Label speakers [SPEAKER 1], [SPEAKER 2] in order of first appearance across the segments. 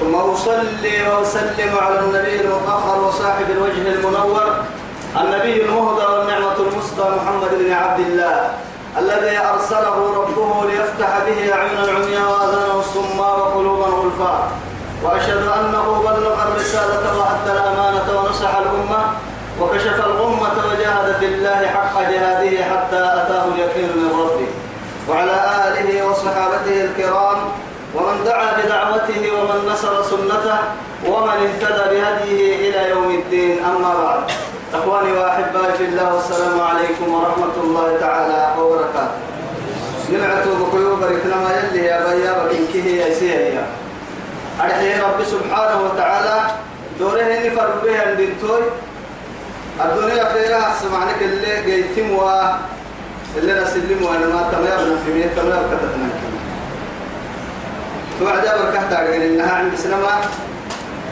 [SPEAKER 1] ثم أصلي وأسلم على النبي المطهر وصاحب الوجه المنور النبي المهدى والنعمة المسطى محمد بن عبد الله الذي أرسله ربه ليفتح به أعين العمياء وآذان الصماء وقلوبا غلفاء وأشهد أنه بلغ الرسالة وأدى الأمانة ونصح الأمة وكشف الغمة وجاهد في الله حق جهاده حتى أتاه اليقين من ربه. وعلى آله وصحابته الكرام ومن دعا بدعوته ومن نصر سنته ومن اهتدى بهديه إلى يوم الدين أما بعد. أخواني وأحبائي في الله والسلام عليكم ورحمة الله تعالى وبركاته. نمعتو بقيو بركنا ما يلي يا بيا بكنكه يا سيا أرحي رب سبحانه وتعالى. دوره نفر به البنتوي الدنيا خيرها سمعنك اللي جيتم و اللي نسلم وأنا ما تمام في مية تمام كتتنا توعد بركة تعرفين إنها عند سلمة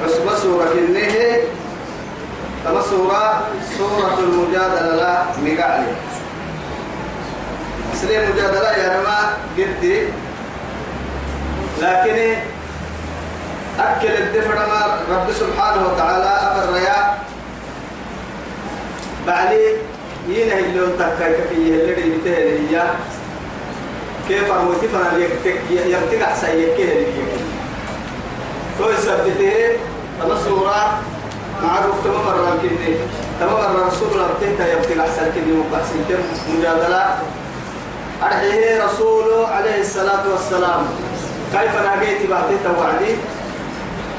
[SPEAKER 1] عصبة سورة كنيه تما سورة سورة المجادلة مقالي سليم مجادلة يا رما قدي لكن أكل الدفع ما رب سبحانه وتعالى أمر ريا بعلي ينهي اللون تكاي كفيه اللي بتهلي كيف أموتي فانا يكتك يكتك أحسن يكيه لك تو سبته سورة معروف تمام مرة كده تمام مرة رسول الله تهتا يكتك أحسن كده مقاسم تم مجادلة. أرحيه رسول عليه الصلاة والسلام. كيف نهجيت بعدي توعدي؟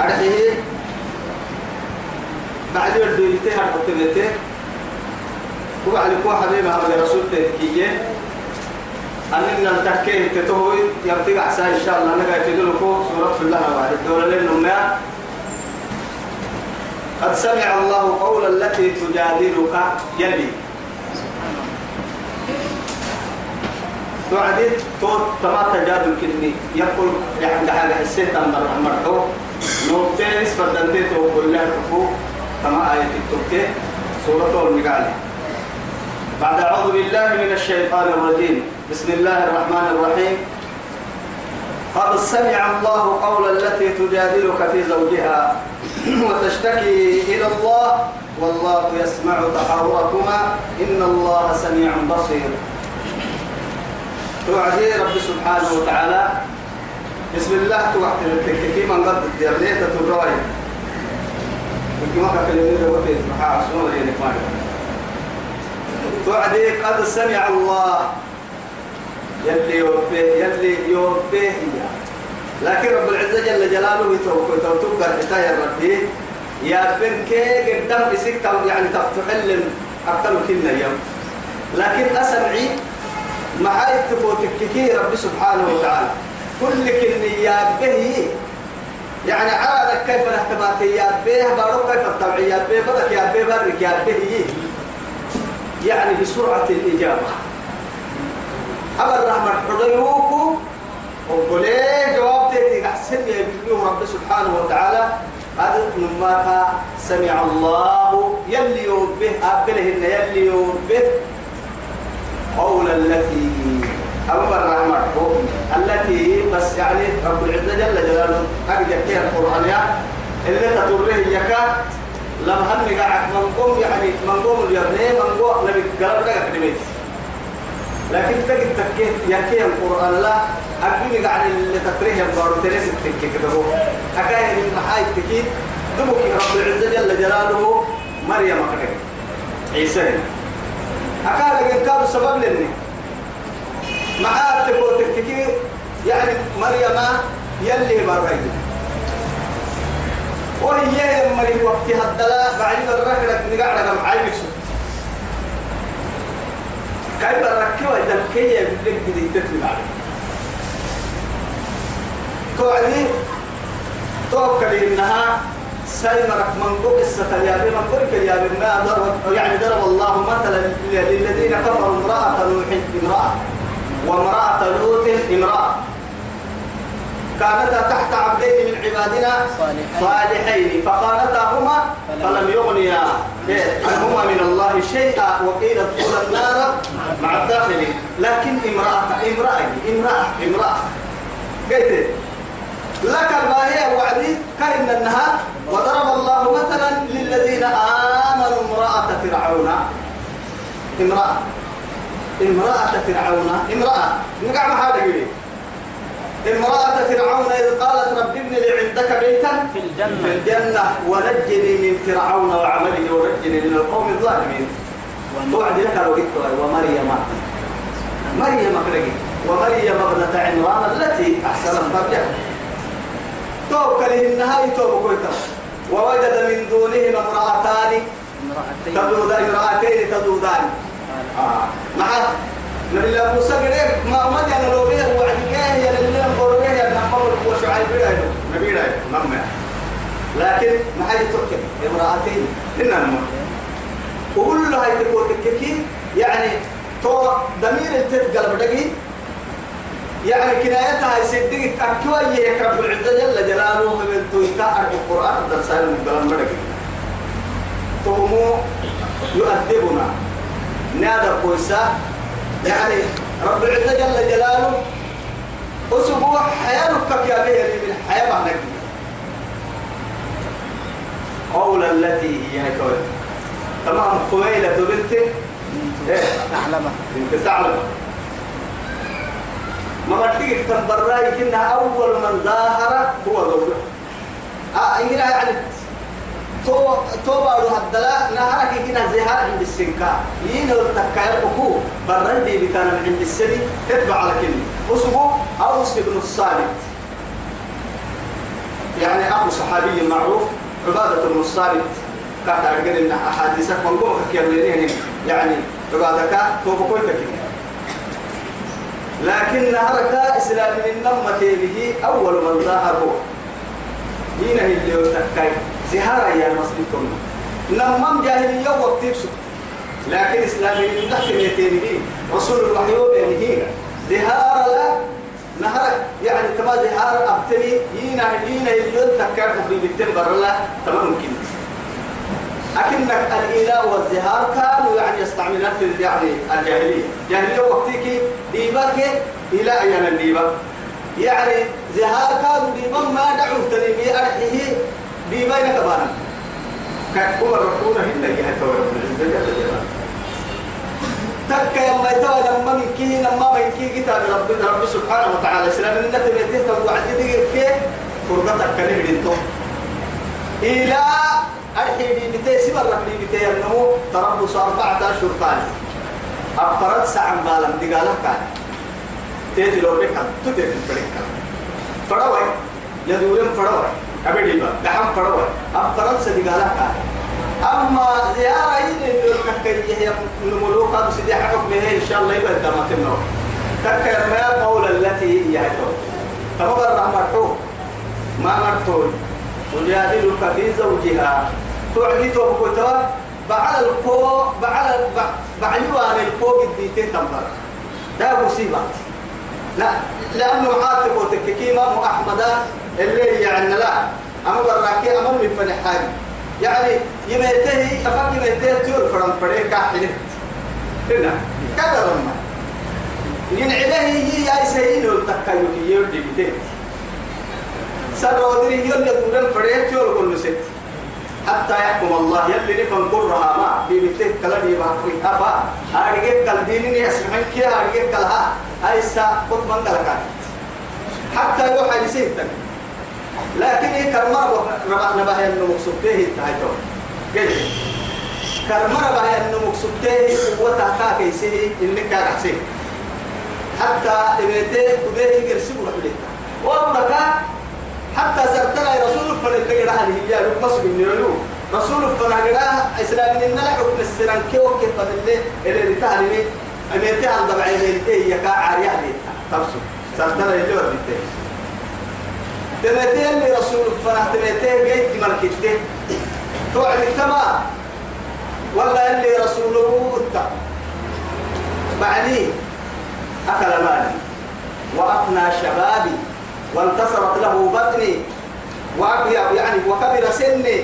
[SPEAKER 1] أرحيه بعد يردويته هرقتبته وبعد كوا حبيبي هذا رسول تهكيه أننا نتكيه تتوي يبتغى أحسن إن شاء الله نقا يفيدلكو سورة الله وعد الدولة للنماء قد سمع الله قول التي تجادلك يلي. توعدت تو تما تجادل كني. يقول يعني حاجة حسيت أمر أمرته نوتين سفردنتي تو كلها ركو تما آية التوكي سورة المقالة بعد أعوذ بالله من الشيطان الرجيم. بسم الله الرحمن الرحيم. قد سمع الله قول التي تجادلك في زوجها وتشتكي إلى الله والله يسمع تحاوركما. إن الله سميع بصير. توعدي رب سبحانه وتعالى. بسم الله توعد التكتيك من قد الدرلية تتبعي وكما كلمة دوتي محا عصونا لي نفاني توعدي قد سمع الله. يلي يوبيه يلي يوبيه لكن رب العزة جل جلاله توتوقع حتايا ربي. يا بن كي قدام بسك يعني تفتحل أكثر كنا يوم. لكن أسمعي معاي تفوتككي رب سبحانه وتعالى. كل كني يا به يعني عادك كيف الاحتمالات يا به بارو كيف الطبيعيات به بدك يا به برك يا به يعني بسرعة الإجابة. أبر رحمة حضيوكو وقولي جواب تيتي أحسن يبنيه رب سبحانه وتعالى هذا نماك سمع الله يلي يوبه أبلهن يلي يوبه. قول التي أمر رحمة التي بس يعني رب العزة جل جلاله أرجع فيها القرآن اللي تطره يكا لم هم قاعد منقوم يعني منقوم اليابني منقوم نبي قلب لك كلمات لكن تجد تكيت يكي القرآن. لا أكيد قاعد اللي تطره يبغى تريس تكيت كده هو حكاية من محاي تكيت دمك رب العزة جل جلاله مريم أكيد عيسى. أكاد كانوا سبب لني. معاه تقول تكتكي يعني مريم يلي برأي وهي مريم وقت اليابي من قرك اليابي ما ضرب يعني الله مثلا امرأة نوح امرأة وامرأة لوط امرأة. كانتا تحت عبدين من عبادنا صالحين فخانتاهما فلم يغنيا. عنهما من الله شيئا وقيل ادخلا النار مع الداخلين. لكن امرأة امرأة امرأة امرأة. قلت لك هي وعدي كأن النهار وضرب الله مثلا للذين آمنوا امرأة فرعون. امرأة. امرأة فرعون. امرأة. نقع ما هذا امرأة فرعون إذ قالت رب ابن لي عندك بيتا
[SPEAKER 2] في الجنة.
[SPEAKER 1] في الجنة ونجني من فرعون وعمله ونجني من القوم الظالمين. توعد لك الوقت ومريم. مريم أخرجي ومريم ابنة عمران التي أحسنت فرجها توكل النهاية توبكويتا ووجد من دونهما امرأتان.
[SPEAKER 2] امرأتين.
[SPEAKER 1] تذودان امرأتين تذودان. آه. مع نبي الله موسى قريب ما جانا لو بيه وعد كاه يا نبي الله قربيه يا وشعيب بيه نبي الله نعم. لكن ما هي تركب امرأتين وقول له هاي تقول تككي يعني تو ضمير التتقلب دقي. يعني كنايتها يصدق أكوى رب العزة جل جلاله من تويتا القرآن درسان من قلم بدقي تومو يؤدبنا. نادى كويسا يعني رب العزة جل جلاله أسبوع حياتك يا بيه من الحياة معناك قولا التي هي كوي. تمام. خويلة بنت إيه؟ بنت ثعلبة ما بديك تنبراي كنا أول من ظاهر هو زوجها آه إنجنا يعني تو تو بارو هدلا نهارك كنا زهار عند السنكا يين التكاير؟ بكو برندي بكان عند السني. تتبع على كلمة أسبوع أوس بن الصامت. يعني أخو صحابي معروف عبادة بن الصامت. كانت أرجل إن أحاديثك من كيرلينين يعني عبادك بكل كلمة لكن نهارك إسلام من نمة به أول من ظاهر هو هنا اللي يتكاي زهارة يا مسلمكم نمم جاهلية وقت لكن إسلامي من تحت رسول الوحي بينه زهارة لا نهارك يعني كما زهارة أبتلي هنا هنا اللي يتكاي في بيتين برلا تمام ممكن. أكنك الإله والزهار كانوا يعني يستعملون في يعني الجاهلية. جاهلية وقتك ديبك إلى أيام الديبة يعني زهار كانوا ديبا ما دعوا تنمي أرحيه ديبين كبانا كأكبر ركونا هنا يهتوى رب العزة جل تك يما يتوى لما من كي لما من كي كتاب رب رب سبحانه وتعالى. سلام إنك تبيته تبوعد دقيقة فرقتك كنهدين إلى الحين بتي سبر ربي بتي أنه تربص أربعة أشهر كان أفرد ساعة بالا دقالة كان. تيجي لو بك تتي في الفريق فروي يدورم فروي أبدي با دحم فروي أفرد سدقالة كان. أما زيارة إلى المكة هي نملوك هذا سيدي حكمه إن شاء الله يبقى دمات النور تكر ما قول التي هي هتو تمام الرحمة ما مرتون تجادلك في زوجها. توعدي توبكوتوا بعد الكو بعد بعد وان الكو قديتين تنبر. ده مصيبة. لا لأنه عاتب وتككي ما أحمد اللي يعني لا. أما براكي أما من فن حاجة يعني يميته أفك يميته تور فرم فريق كحلت هنا كذا رمى ينعبه هي يا سيدنا التكايو يودي بيتي. سرودري يلا دورن فريق يول كل ست. حتى يحكم الله يلي نفهم قرها ما. بيبتك كلا بيبا في. أفا أرجع كل ديني أسمعين كيا أرجع كلها أيسا قد من حتى يوحى يسيتك لكن إيه كرمر ربع نبه إنه مقصوده تايتو. كده كرمر ربع إنه مقصوده وتحتا كيسه إنك كاسه حتى إبتة كده يجرسي وحدته وأمرك حتى سرتنا رسول فلتقرا هذه هي مصر من يلو رسول فلتقرا اسلام ان لا حكم السران كيو كيف اللي اللي تعلمي اميتي عند بعين هي كا عاريه دي تبسو سرتنا اللي وربته تمتين اللي رسول فنا تمتين جيت مركته توعد التما ولا اللي رسوله أتا بعدين أكل مالي. وأفنى شبابي. وانتصرت له بطني. يعني وكبر سني.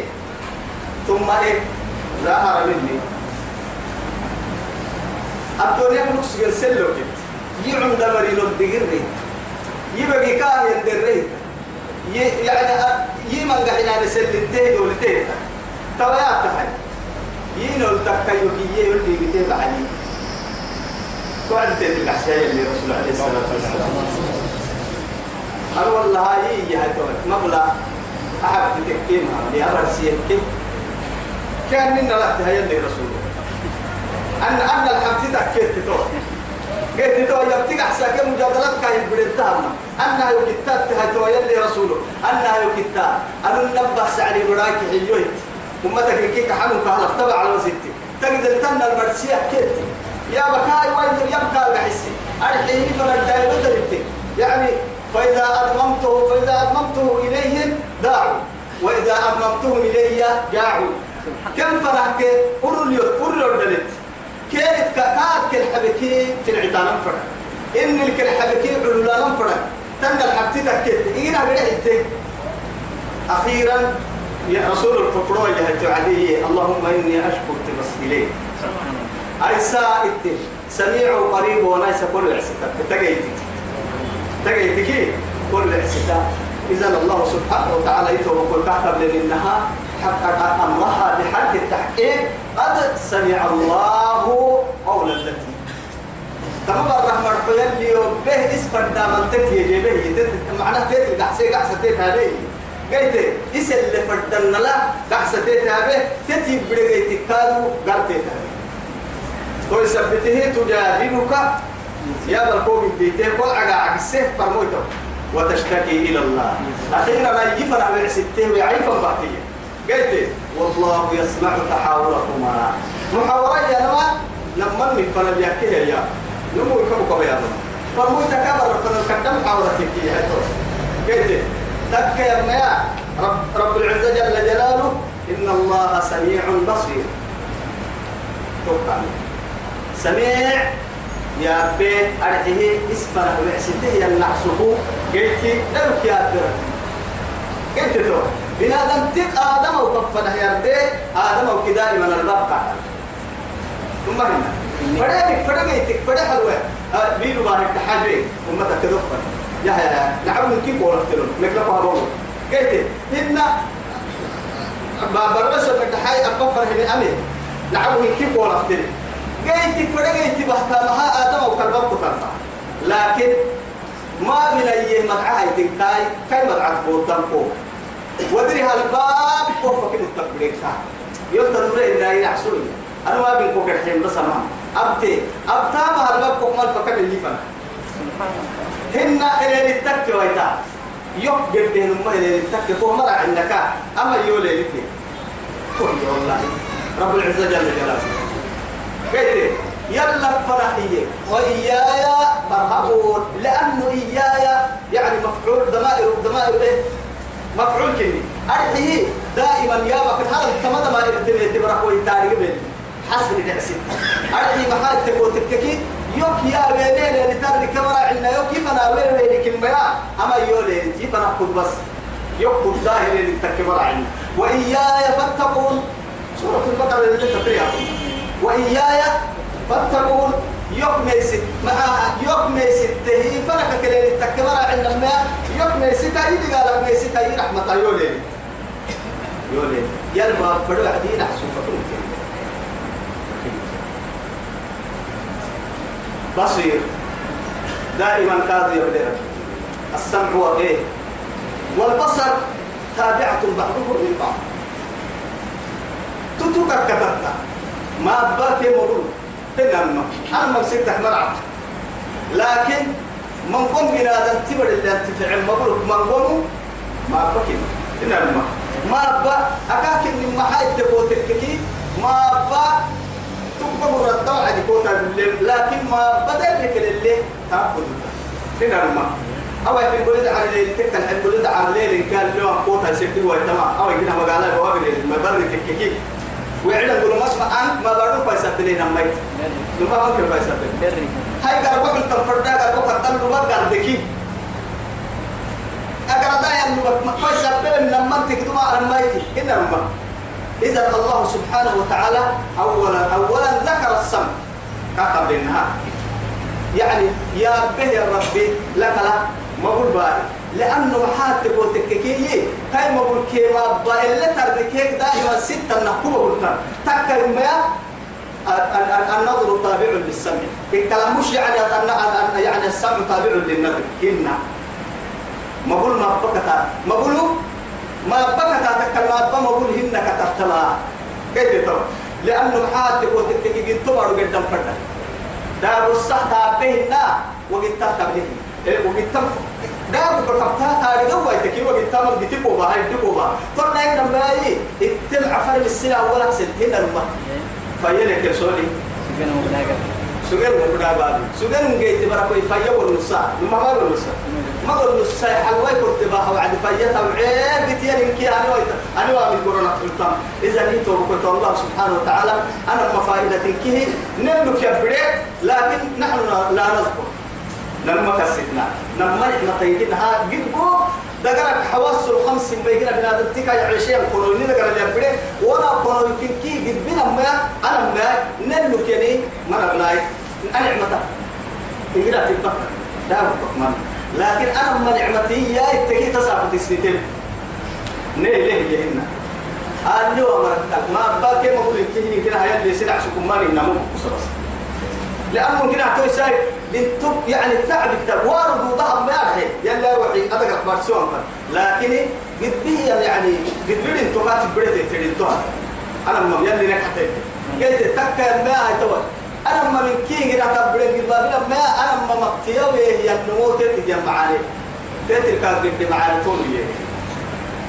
[SPEAKER 1] ثم إيه؟ ظهر مني. الدنيا نقص سلو كده يعم دمري لو دقري يبقى كاه يندري يعني يمن قاعد نسل التهد والتهد توايا تحي ينو التكيو كي يولي بتهد علي توعد تهد الأحشاء اللي رسول عليه الصلاة والسلام؟ أنا والله هاي هاي توعد مبلغ أحب تكيمها لأمر سيكي كان منا لا تهيأ لي رسول أن أن الحمد تكيت تتوه قلت تو يبتك أحساك مجادلات كاي بريتها أنها يكتات تهتو يلي رسوله. أنها يكتات أنا نبه سعري براك حيويت. أمتك كيك حنو كهلف. تبع على وسيتي تقدر تنا المرسية كيت يا بكاي وين يبقى الحسي أرحيه فرداي بدرتي يعني فإذا أضممته فإذا أضممته إليهم داعوا. وإذا أضممتهم إلي جاعوا كم فرحك أرليو أرليو دلت كانت كاد كل حبكي في العتان فرق إن الكل حبكي علولا فرق تن الحبتي تكت إينا بريحتي أخيرا يا رسول الففرو اللي هتعديه اللهم إني أشكر تبس إليك أيسا إتي سميع قريب ونايس كل عسكت تجيتك تجيتك كل عسكت إذا الله سبحانه وتعالى يتوب كحب لأنها حقق أمرها بحق التحقيق. قد سمع الله قول التي. تمام الرحمة يلي به اسفر دام تتي جيبه معناه تيت قحسي قحستي هذه قلت إس اللي فردنا لا قحستي هذه تتي بدقيت كادو قرتي هذه يثبته تجادلك يا بالقوم بيته قل عقا عكسه فرموته وتشتكي إلى الله. أخيرا ما يجفر على عسته ويعيفا بعتيه قلت والله يسمع تحاوركما محاورة يا نما لما من فنا بيحكيها يا. نمو يكبك بياضا فرمو تكبر فنا كدم حاورتك يا قلت تك يا رب, رب العزة جل جلاله إن الله سميع بصير. توقع سميع يا بي أرحيه إسفر وعسته يلعسه قلت لك يا بي قلت تو. بنادم تك آدم وكفنا يردي آدم وكذا من البقى ثم هنا. فريتك فريتك فريت حلوة. بيلو بارك تحاجي أمتك تدفن يا يا نعم كيف ولا فتلون مكلفها بقول قلت هنا باب الرسل تحاي أكفر هنا أمي. نعم كيف ولا فتلون قلت فريتك بحتمها آدم وكلبك تفرفع لكن ما من أيه مدعاها يتنكاي كاي مدعاة بوتان فوق ودري هالباب كوفا كده التقبيل. يقدر نقول إن يحصل أنا ما بين كوك الحين بس ما أبتي. أبتا ما هالباب كوك مال فكر اللي فنا هن إلى التك ويتا. يوم جبتين ما إلى التك كوه مرة عندك. أما يولي لك كل والله رب العزة جل جلاله. قلت يلا فرحية. وإياي فارهبون لأنه إياي يعني مفعول ضمائر ضمائر إيه؟ مفعول كني. أرحيه دائما يا بكر هذا كما ما ارتمي تبرك ويتاري بين حسن دعسي أرحي محل تكو تككي يوك يا ويلين اللي ترى كاميرا عندنا يوك يفنا وين وين كلمة أما يولين يفنا خد بس. يوك الظاهر اللي تكبر عندنا وإياي فاتقون. سورة البقرة اللي تقريها وإياي فاتقون. يوك ميسي. مع يوك ميسي. تهي فلك كلين التكبر تهي دي قالك ميسي تهي رحمة يولين يولين يلبا فرد عدين أحسن فكرتين بصير. دائما كاذب يبدأ السمع وغير والبصر تابعة بعضهم لبعض. تتوكا كتبتا ما باكي مرور. تنمى أنا مسكتك مرعب. لكن من قم بنا تبر اللي تفعل مبروك من قم ما باكي تنمى ما با أكاك من محايد تبوتك ما با تبقى مرتب عدي كوتا لكن ما بدل لك اللي تأخذ تنمى أو يحب ولد على الليل تكن يحب ولد على الليل كان له قوتها يسكتوا ويتما أو يكنا مقالة بوابل ما برد ويعلم قولوا ما اسمع أنت ما بارو فايسة بلين أميت لما ممكن فايسة بلين هاي قال وقت تنفردا قال وقت تنلو ما قال بكي. أقرأ دا ينلو فايسة بلين لما كدما أميتي إن أمه إذا الله سبحانه وتعالى أولا أولا ذكر السمع. كتب النهار يعني يا به يا ربي لك لا ما بقول باي لأنه محاتب وتككيه هاي ما بقول كيما اللي تردكيك دائما ستة نحكم بقولنا تكا ما النظر تابع للسمع. الكلام مش يعني أن يعني السمع تابع للنظر. هنا ما بقول ما بكتا ما بقول ما بكتا تكلم ما بقول هنا كتبتلا كيف ترى؟ لأنه محاتب وتككيه تبعوا قدام فردا دار الصح تابهنا وقد تابهنا وقد دار كتبتها تاريخ ويتكي وقد تمر بتبوا بها يدبوا بها فرنا عندما باي اتل عفر بالسلة ولا سنتين الماء. فيلك يا سولي سجن وبدا بالي سجن جيت بركوي. فيا والنصا ما ما والنصا ما والنصا حلوي كنت بها وعد فيا توعيب بتيان كي أنا ويت أنا وامي كورونا قلتم إذا نيت وقلت الله سبحانه وتعالى أنا مفائدة كيه نملك يا بريت لكن نحن لا نذكر. لما كسبنا. لما إحنا طيبنا قد دقرك حواس الخمس بيجينا بنادم تكا يعيشين كونوني دقر الجبري وأنا كونو يمكن كي قد بنا ما أنا ما نلو كني ما نبلاي أنا نعمتا يجينا تبقى. لا بقمان لكن أنا ما نعمتي. يا تجي تسابق تسنتين ني ليه يهنا اليوم ما باكي بقول كي كده هاي اللي سنع سكمان النمو بصراحه لأنه كنا توي ساي بنتو يعني تعب كتاب وارد وضعب ما يرحي يلا روحي أدقى بارسون لكن قد به يعني قد بيد انتو قاتل بريد تريدوها أنا ما يلي نكحتين قلت تكا ما هاي توي أنا ما من كين قد أتبريد قد ما أنا ما مقتيوي هي النمو تتجي معاني. تتل كان قد معاني طولي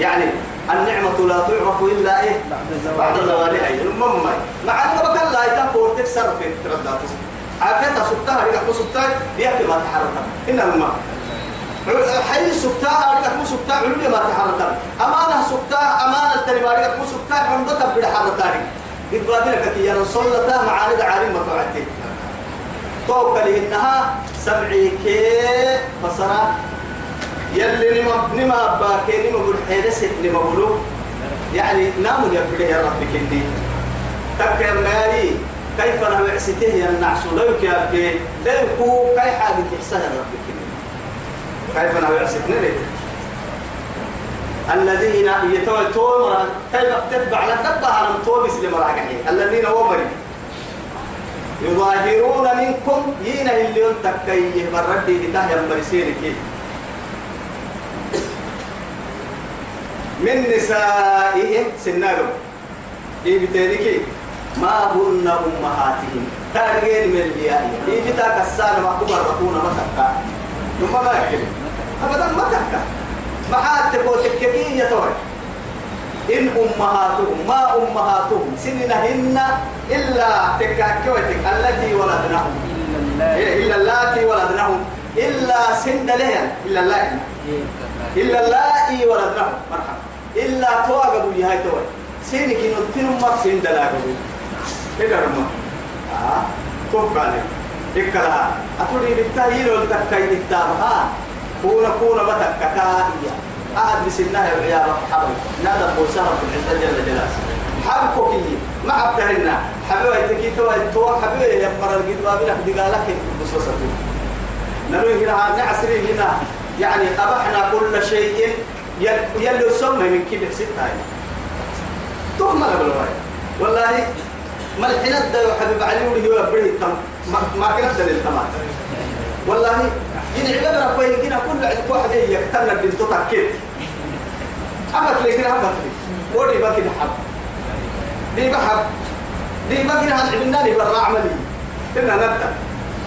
[SPEAKER 1] يعني النعمة لا تعرف إلا إيه؟ بعد زوالها المهم مع أنه بكال لا يتنفور تكسر في ترداتي عافيتها سبتها رجع مو سبتها يأكل ما تحركها إن الماء حي سبتها رجع مو سبتها علوية ما تحركها أمانة سبتها أمانة التربية رجع مو سبتها عندها بدا حركها قد بادنا كي ينصلتها معاند عالم ما توعدتي توقع لإنها سبعي كي بصرة. يلي نما نما باكي نما بالحيرس نما بلو يعني يبدي يا ربك إني. تكر مالي كيف أنا بعسته يا النعس لو كي لو كي حاجة إحسان ربك كيف بعسته ليت الذين يتوى تومر كيف تتبع لك تتبع على توبس لمراجعين الذين ومري يظاهرون منكم ينا اللي ينتكي بردي لتاه يمرسينك من نسائهم سنارهم إيه بتاريكي ما هن أمهاتهم. تارجين من الياء إيه بتاك السالة ما كبر ركونا ما تكا ثم ما يكلم. أبدا ما تكا ما عاد تقول تككي يتوي إن أمهاتهم ما أمهاتهم. سننهن إلا تكاكوتك التي ولدناهم. إلا اللاتي ولدناهم. إلا سن لهم إلا اللاتي إلا اللاتي ولدناهم. مرحبا. إلا توأقبوا يهاي توي سينك نتنم ما سين إذا رمى آه كوب عليك إكلا أتولي بالتايل والتكاي بالتابها كونا كونا بتككائية أحد بسنها العيال حبل نادى بوسارة في العزة جل جلاله حبكو كي ما عبتهن حبيبي تكي تو تو حبيبي يا مرة الجدوى بنا دقالك بسوسة نروي هنا نعسري هنا يعني أبحنا كل شيء يلو سمى من كبر ستة تهمل بالواي والله ما الحين ده حبيب علي ولي هو بري تم ما كنا دليل تمام. والله ين عبادة ربي كنا كل عند واحد يقتلنا بنت تكيت. أبت لي كنا أبت لي. ودي بقى كده حب. دي بحب دي بقى كده هنعملنا لي برا عملي. كنا نبدأ.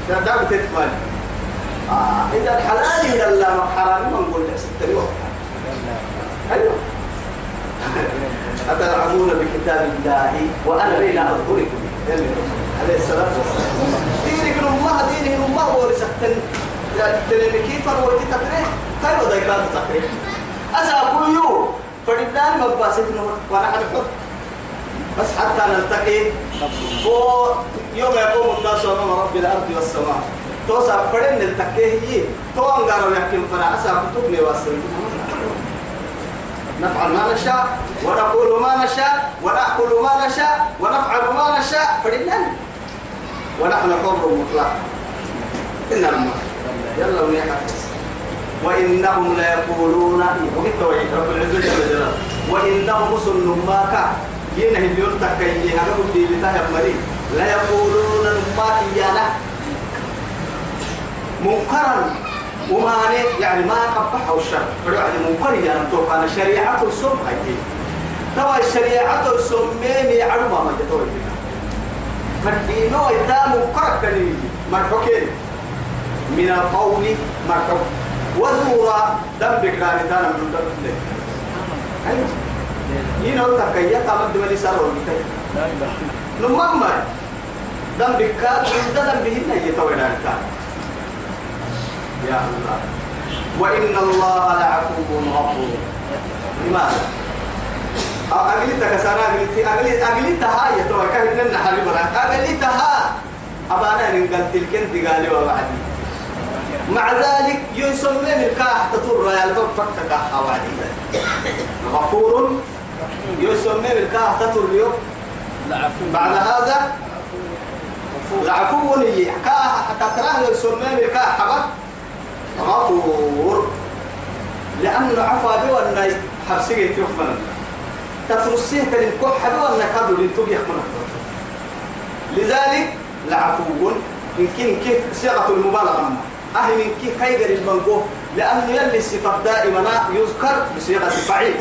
[SPEAKER 1] ده ده بتتقال آه إذا الحلال إلى الله حرام ما نقول لك ستة أيوه. أتلعبون بكتاب الله وأنا بين أظهركم عليه الصلاة والسلام. دينك الله دينه الله. ورثة تلمكي فروتي كيف ذيك تكره أسأقول يو فردان مباسط وأنا حنحط بس حتى نلتقي يوم يقوم الناس امام رب الأرض والسماء. توسع فرن نلتقي هي. تو انغارو يحكم فانا اسا كتبني واسل نفعل ما نشاء ونقول ما نشاء ونأكل ما نشاء ونفعل ما نشاء فلله ونحن حر مطلق. إن الله يلا ونحفظ وإنهم ليقولون رب العزة جل جلاله. وإنهم رسل ماكا ينهي اليوم تكيي هذا بدي بتاه مري لا يقولون ما كيانا منكرا. وما يعني ما قبح الشر فلعل منكر يعني تو كان شريعة السم هاي. توا الشريعة السم ميمي عرما ما جتوي فالدينو إتا منكر كني مرحوكين. من القول مرحوك. وزورا دم بكراني تانا من دم أيوه. ينو تكيا تامد ملي سارو بيتاي نمم دم بكار دم بهن يتوي يا الله وإن الله لعفو غفور لماذا؟ أقلتك سنة أقلت أقلت أقلتها يا ترى كان لنا حبيبنا أقلتها أبانا نقل تلك أنت قالي وبعدي مع ذلك يسمى من كاح تطر يا الباب فكك حوالي غفور يسمى من كاح تطر اليوم بعد هذا العفو ني كاح تكره يسمى من كاح حبك غفور لأنه عفا بوانا حبسية يخمنا تترسيه كلم كح بوانا كادو لنتوب يخمنا لذلك العفو يمكن كيف صيغة المبالغة أهل من كيف كيدر المنقوه لأنه يلي الصفات دائما يذكر بصيغة فعيل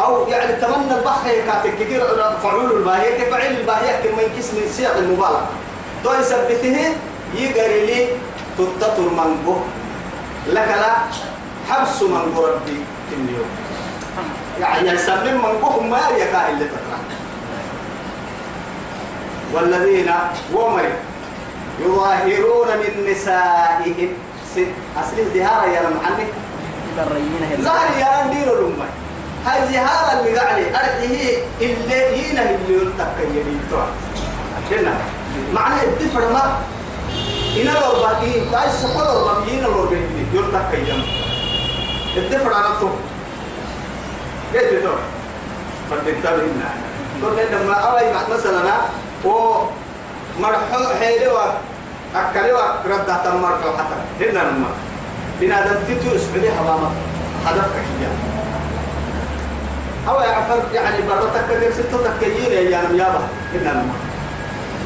[SPEAKER 1] أو يعني تمنى البحر كاتك كثير فعول الباهية. كفعيل الباهية كما ينكس من صيغ المبالغة. تو يثبته يقري لي تتطر منقوه لك لا حبس من ربي كل يوم. يعني يسمم من قهم ما يكا اللي تقرأ. والذين ومر يظاهرون من نسائهم. أصل الزهارة يا محمد زهر يا ندير الأمة هاي زهارة اللي قاعدة أرجه اللي هنا اللي يلتقى يبيتوا عشان معناه الدفر ما إن لو باقي باي سكول لو باقي إن لو باقي يرتك كيام الدفع على تو كيف تو فدكتور هنا. كل لما أوي مثلا هو مرحو حيلوا أكلوا رد تمر حتى. هنا لما بنا دم تيتو اسمعي حوامة هدفك هي أو يعفر يعني برتك كثير ستة تكيين يا يعني يابا. هنا لما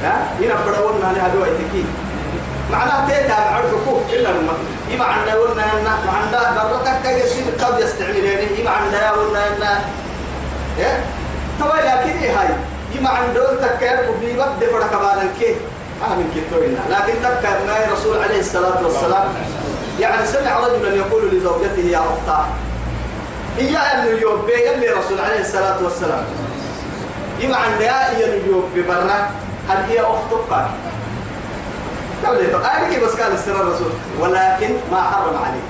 [SPEAKER 1] ها؟ هنا بدون ما نهدوا معناه تيتا عرفكو إلا لما إما عندنا قلنا إن عندنا بركة كيسين قد يستعملين إما عندنا قلنا إن إيه؟ توا لكن إيه هاي؟ إما عندنا تكير وبيبك دفع كبالا كي. آه من كتوينا لكن تكير ما رسول عليه الصلاة والسلام. يعني سمع رجلا يقول لزوجته يا أختاه إياه أن يوبي اللي رسول عليه الصلاة والسلام. إما عندنا إياه يوبي برا. هل هي أختك قبل آه بس قال السر الرسول ولكن ما حرم عليه.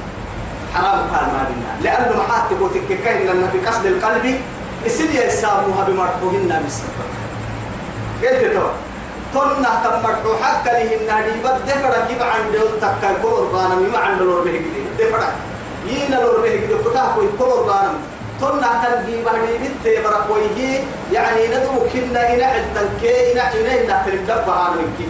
[SPEAKER 1] حرام قال ما بنا. لأنه حد تقول تككين لأن في قصد القلب يصير يساموها بمرحوهن بالسبب. قلت تو تنا تمرحو حتى لهن بد دفرا كيف عند تكا قربانا ما عند لور به كده. دفرا ينا لور به كده كتا كوي تنا تنجي بهدي بنت برقويه يعني ندو كنا إنا التنكي إنا إنا إنا تريد عن منكي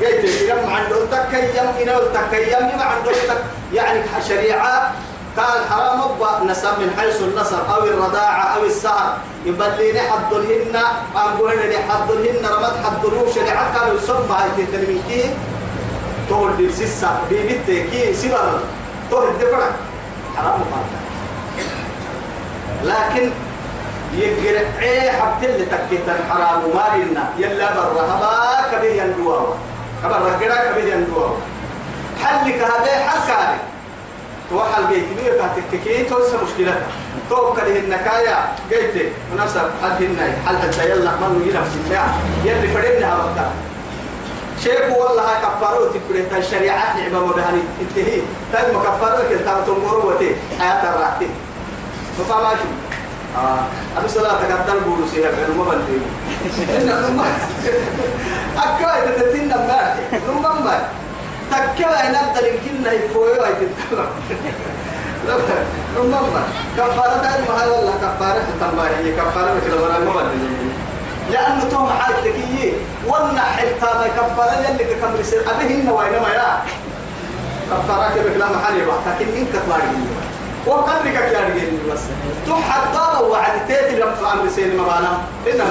[SPEAKER 1] قلت يم عنده تكيم إنه تكيم يم عنده تك. يعني شريعة قال حرام أبا نسب من حيث النسب أو الرضاعة أو السهر. يبلي حد الهن أقول لي حد الهن رمت حد الروح شريعة كانوا يسمى هاي تتلميكي تقول دي سيسا دي بيتكي سبر تقول الدفرة حرام قال لكن يقرأ إيه حبت اللي تكيت الحرام ما لنا يلا برهبا كبير يندوها كبر رجلا كبير يندوها حلك هذا حل كاري توحل جيت بيه كاتككي توسع مشكلة. تو كده النكايا جيت ونفسك حل هنا. حل حتى يلا من ينفس الله. يلي فرينا هبطا شيخ والله كفارو تبريت الشريعة نعمة مبهني. انتهي. تاج ما كفارو كنت تنظر وتي. حياة الراحتي ففهمت آه أبو صلاة تقدر بولوسي يا بنو ما بندي. إن نما أكوا تتين نمبر نما ما تكوا إن أبدا يمكن يفوي وايد نما ما كفارة ما هذا ولا كفارة تنبه هي كفارة مثل ما ما بندي. لأنه توم حالك تكيي. والنحل تاما كفارة يلي كم رسل أبيهن وينما يا. كفارة كبك محل يبقى. لكن إنك تلاقي وقدرك يا رجال بس تحضر وعد تاتي لما في أمر سين مبانا إنما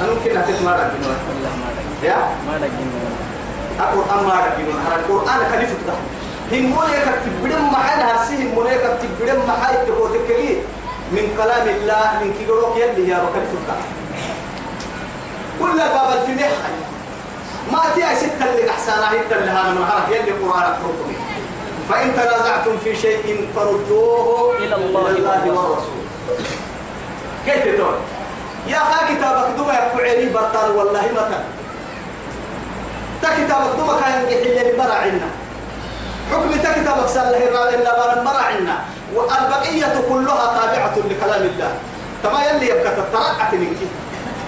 [SPEAKER 1] أنا ممكن أتسمع يا؟
[SPEAKER 2] ما
[SPEAKER 1] القرآن ما رجل القرآن خليفة ده. هم مولك تبدم معنا هسي هم مولك تبدم معاي تقول من كلام الله من كيروك يلي يا خليفة ده. كل باب الفنيح ما تيا ستة اللي أحسانها هيدا اللي هذا من هرك يلي قرآن حكمي فإن تنازعتم في شيء فردوه
[SPEAKER 2] إلى الله
[SPEAKER 1] والرسول كيف تقول؟ يا أخي كتابك دوما يقعي بطل والله متى تكتابك دوما كان يحل المرع عنا حكم تكتابك سله إلا المرع عنا والبقية كلها تابعة لكلام الله. تما يلي يبقى تترقعت منك.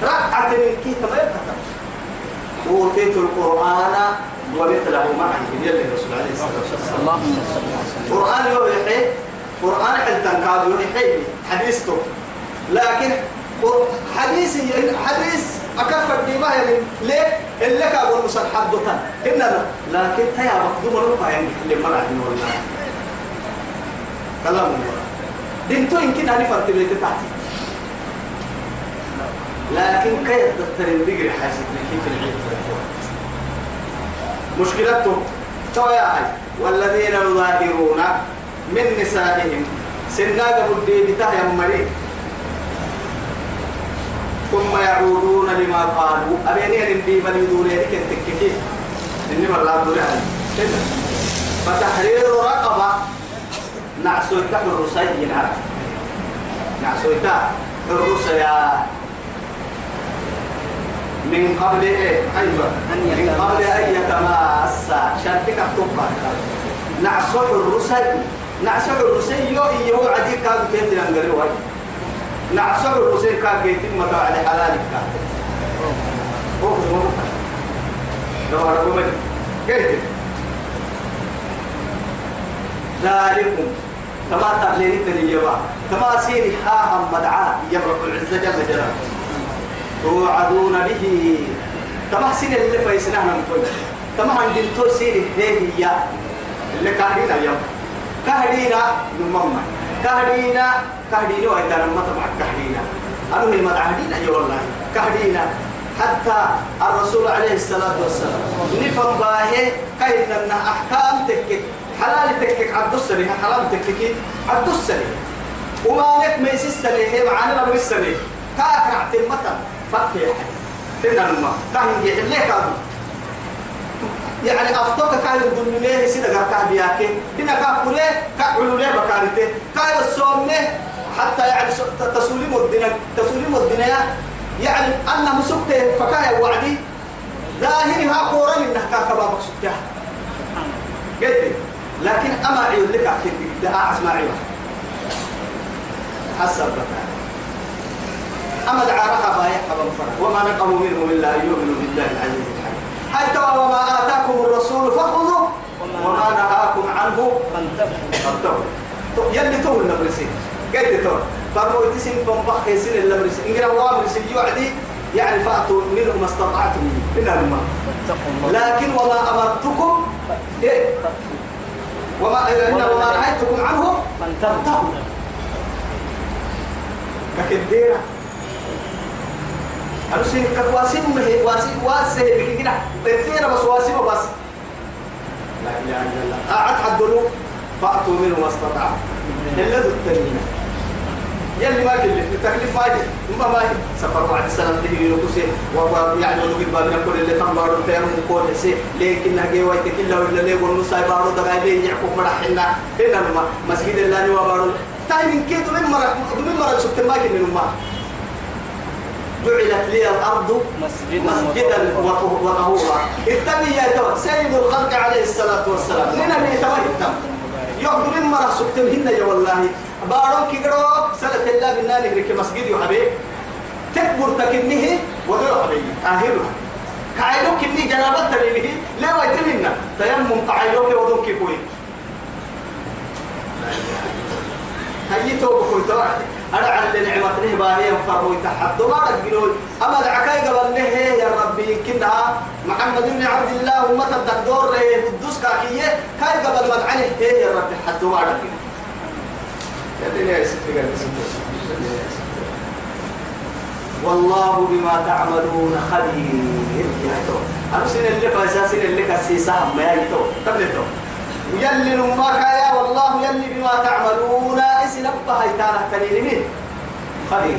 [SPEAKER 1] رقعت منك. تما يبقى أوتيت القرآن ومثله معه يلي الرسول عليه الصلاة والسلام. قرآن يوحي قرآن حلتن كاد يوحي حديثته. لكن قر- حديث أكفر ديما يعني ليه؟ اللي كابو مسل حدوتا إننا لكن تيا مقدوم لهم يعني اللي مرع من والله. كلام الله. دينتو يمكن أن يفرط بيت تحتي. لكن كيف تترين بقري حاسد كيف العيد مشكلته توياي والذين يظاهرون من نسائهم سناق بدي بتاه مريض ثم يعودون لما قالوا. أبيني أن دي بني دولي لك تككي إني مرلا كده. فتحرير رقبة. نعسو تحت الرسي نعم نعسو تحت الرسي من قبل إيه؟ أيوة. من قبل أن يتماسا شرطك أكتبها نعسو الرسي نعسو الرسي يو إيو عدي كاد كيف ينقلوا واي. نعسو الرسي كاد كيف متى على حلالك. كاد هو هو لو بقول كيف؟ ذلكم. كما تعليني تنيجوا كما سيري ها هم مدعاء يبرق العزة جل جلاله. توعدون به. كما سين اللي فايسنا من فوق. كما عندن تو سين هي اللي كاهدينا يوم كاهدينا نمما كاهدينا كاهدينا وإذا لما تبع كاهدينا أنا هي مدعهدينا يا والله. كاهدينا حتى الرسول عليه الصلاة والسلام. نفهم باهي كاين لنا أحكام تكك حلال تكك عبد السري حرام تكك عبد السري وما لك ما يسسني هي معانا ما يسسني كاكر عتمتا فكي تنا الماء كان يحليك أبو يعني أفتوك كان يدل ليه سيدا قرقا بياكي دينا كاكولي كاكولو ليه بكارته كاي الصومني حتى يعني تسوليم الدنيا تسوليم الدنيا يعني أنا مسكته فكاي وعدي ظاهري ها قورا إنها كاكبا مقصودها قلت لكن أما عيون لك أكيد لا أسمع عيون حسب بكاري أما دعارها بايع فرق وما نقموا منهم إلا أن يؤمنوا بالله العزيز الحكيم. حتى وما آتاكم الرسول فخذوا وما نهاكم عنه فانتهوا. يلي تو النبرسي قلت تو. فرموا تسين فنبخ يسين النبرسي إن كان وامر سيوعدي يعني فأتوا منه ما استطعتم من الماء
[SPEAKER 2] الله
[SPEAKER 1] لكن وما أمرتكم إيه؟ وما إن وما نهيتكم عنه فانتهوا. ككديرة أرسل كواسم مه واسم واسه بكنا كديرة بس واسم بس لا إله إلا الله قاعد حدلوا فأتوا منه ما استطاعوا إلا ذو التنين يلي ما كلف التكليف ما ما ما يجي سفر بعد سنة اللي ينقصي ويعني لو قد بابنا كل اللي تم بارو تيرم كل شيء لكن نجي وقت كله ولا ليه ونص ساي بارو دعاء ليه يعقوب مرحنا هنا ما مسجد الله نوا بارو تايم كده من مرة من مرة شفت ما كنا نما جعلت لي الأرض
[SPEAKER 2] مسجدا
[SPEAKER 1] مسجدا وطهورا. اتبي يا تو. سيد الخلق عليه الصلاة والسلام. لنا من يتوهم يقدر من مرة سكتم هنا يا والله. بارون كيقروك سنة الله بالنا نهرك مسجد يا حبيب. تكبر تكنه ودور حبيب. آهلها كعيلوك إني جنابت ترينه لا ويتمنى تيمم كعيلوك ودون كيكوي هاي توبة كوي توعد أنا على نعمة نهبا هي فرمو يتحد ما رجلون أما العكاية قبل يا ربي يمكنها محمد بن عبد الله أمة الدكتور قدوس كاكية كاي قبل ما تعني هي يا ربي حد ما قال والله بما تعملون خبير. يا تو. سين اللي فاساسين اللي كسيسا ما يتو تبلتو ويلي نما كايا والله يلي بما تعملون. اسنبها يتانا تنين خبير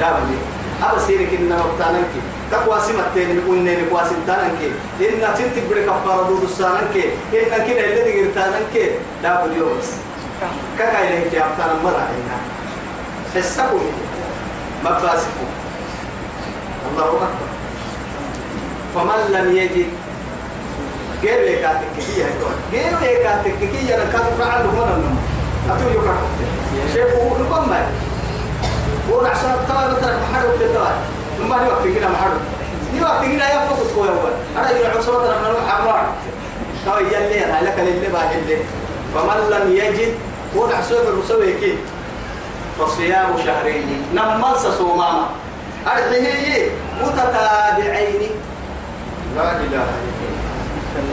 [SPEAKER 1] دابلي أبا سيرك إنما بتانك. تقوى سمتين نقول نقوى سمتانك. إن تنتي بدك كفارة دود السانك. إن كده اللي تقرتانك دابلي يوم كاكا إليه جابتنا مرة إنها حسكوا مفاسكوا الله أكبر. فمن لم يجد غير لكاتك كي هيكون غير لكاتك كي أنا كان فعل هنا من أتو يقرأ شيء هو نقوم ما هو عشان ترى ترى محرم ترى ما هي وقت هو متتابعين لا إله إلا الله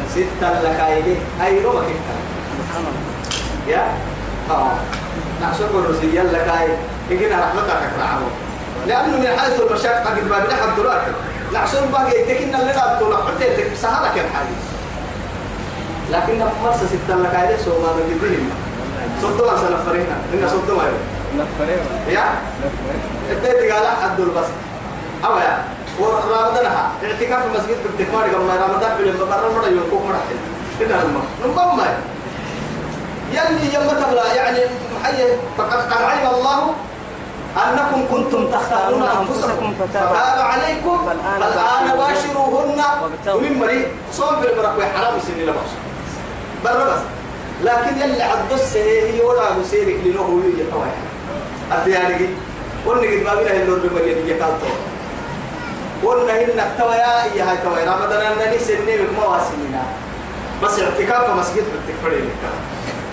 [SPEAKER 1] ستة لك أيدي أي روما كتا يا؟ آه. نحسب الرسول لك أي إجينا رحمتك رعاه لأنه من حيث المشاقة قد ما بنحب دلوقتي نحسب باقي يتكين اللي قد طلع حتى سهلك الحديث لكن مرسى ستة لك أيدي سوماما جدين صدوا ما سنفرينا. إن صدوا ما يا؟ إبتدي قال حد البس أو يا؟ ورمضانها اعتكاف في مسجد بالتكمار قبل رمضان في المبرر مرة يوقف مرة كده الماء نقوم ما يلي يوم تبلا يعني محي فقد قد علم الله أنكم كنتم تختارون أنفسكم. فتاب عليكم. فالآن باشروهن. ومن مريء صوم بالبركة حرام سنين لبس برا بس. لكن يلي عدس هي ولا مسيرك لنوه ويجي طوعي أتياني قلنا قد ما بينا هلون بمريا دي كالتو قلنا هنا تويا إيا هاي تويا رمضان أنني بكما واسمنا بس اعتكاف مسجد بالتكفر لك.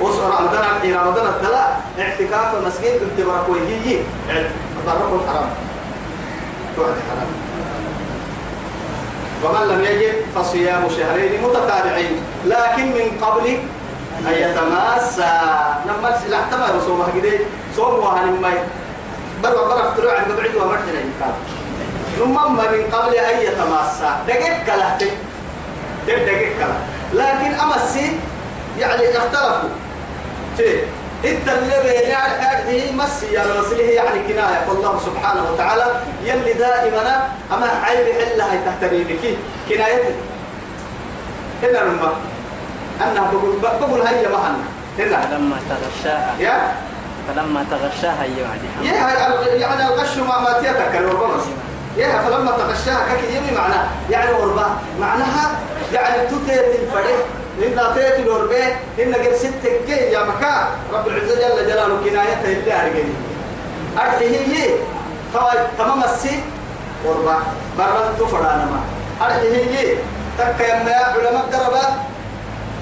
[SPEAKER 1] وص رمضان عبد رمضان الثلاث اعتكاف مسجد بالتبرك وهي ضرب الحرام توعد حرام. ومن لم يجد فصيام شهرين متتابعين. لكن من قبل أن يتماسى لما لا احتمل صوم كده صوم وهن ما برا برا افتروا عن بعيد ومرتنا يقال ثم من قبل أن يتماسى دقيق كلا دقيق. كلا. لكن أمسي يعني اختلفوا. في إنت اللي يعني هذه مسي يا رسوله يعني كناية. فالله سبحانه وتعالى يلي دائما أما عيب إلا هي تحتري بك كناية؟ هنا الماء أنها بقول بقول هيا معنا هنا
[SPEAKER 2] فلما تغشاها.
[SPEAKER 1] يا؟
[SPEAKER 2] فلما تغشاها يعني
[SPEAKER 1] يا يعني الغش ما ما تيتك الوربا يا فلما تغشاها كك يمي معناه يعني وربا. معناها يعني تتيت الفريق إن تيت الوربا إن قد ستك يا مكا. رب العزة جل جلاله كنايته اللي أرجعني أرجعه هي تمام السي. وربا. مرة تفرانا ما. أرجعه هي تك يا علماء دربات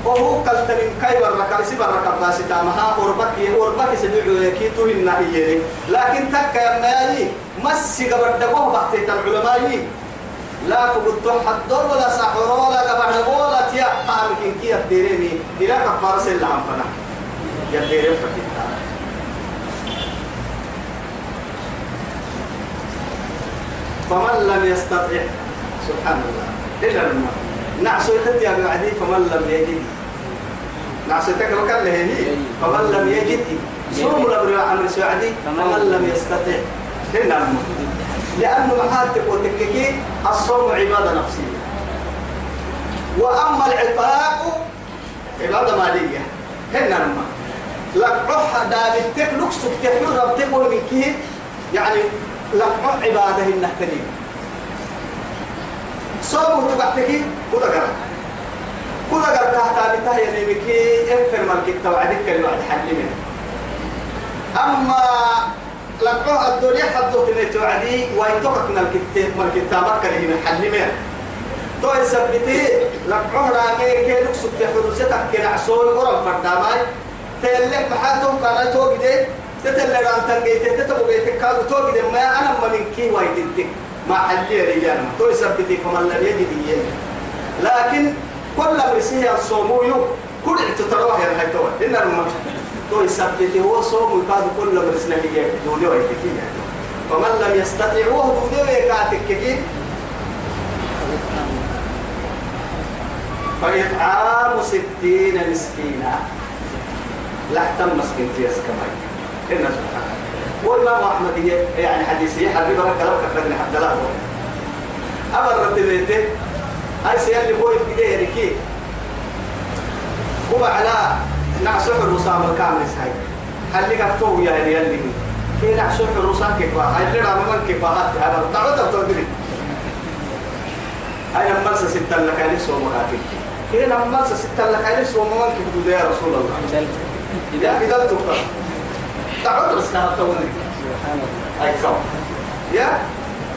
[SPEAKER 1] وهو كالتنين كاي بركة سي بركة باسي تامها أوربك أوربك سدعو يكي تهين هي لكن تك يا ماي مسي قبل دقوه بحثي العلماء لا فقد حد ولا سحر ولا قبل ولا تيا. قامك كي يديرني إلى كفار سيل عم فنا. يديرن فكتا فمن لم يستطع سبحان الله. إلا الماء نعسوتت يا بعدي فمن لم يجد. نعسوتك وكان له هي فمن لم يجد صوم الأمر عمر سعدي فمن لم يستطع. هنا لأنه محاتك وتككي الصوم عبادة نفسية. وأما العتاق عبادة مالية. هنا لما لك روح دابتك لكسك تحيو ربتك ومنكي يعني لقوا عبادة النهتنين صوم تبعتك كودا كودا قرا تحت بتاع يعني مكي افر مالك التوعدك اللي بعد حلمه. أما لقوا الدنيا حدو كنا توعدي ويتوقع من الكتاب من الكتاب كان هنا حلمه. تو يثبتي لقوا رامي كي نقصد تحرستك كنا عصول ورم فرداماي. تلك محاتهم كان توقدي. تتلى ران تنجيت تتبقى تكاد توقدي. ما أنا ما من كي وايدتك. ما حلي رجال تو يثبتي فمن لم يجد لكن كل مرسيه الصومو يو كل اعتتروه يا هاي تو إن المم تو يثبتي هو صوم يكاد كل مرسنا هي دولي وايدتك فمن لم يستطيع وهو دولي ويكاتك كي فإطعام ستين مسكينا. لا تم مسكين تيس كمان إن سبحانه والإمام أحمد يعني حديثي حبيب رك من حد الله. أمر رتبته هاي سيال اللي هو في إيديه ركي هو على نعسح الرسام الكامل هاي خلي كفتو يا اللي اللي كي نعسح الرسام كيف هاي اللي رامن كيف هات هذا تعود تقولي هاي نمسا ستة لك عليه سوى مكاتب كي نمسا ستة لك عليه سوى مكاتب يا رسول الله؟ إذا إذا تقرأ تعود كانت تقولي
[SPEAKER 2] سبحان الله.
[SPEAKER 1] أي كم؟ يا؟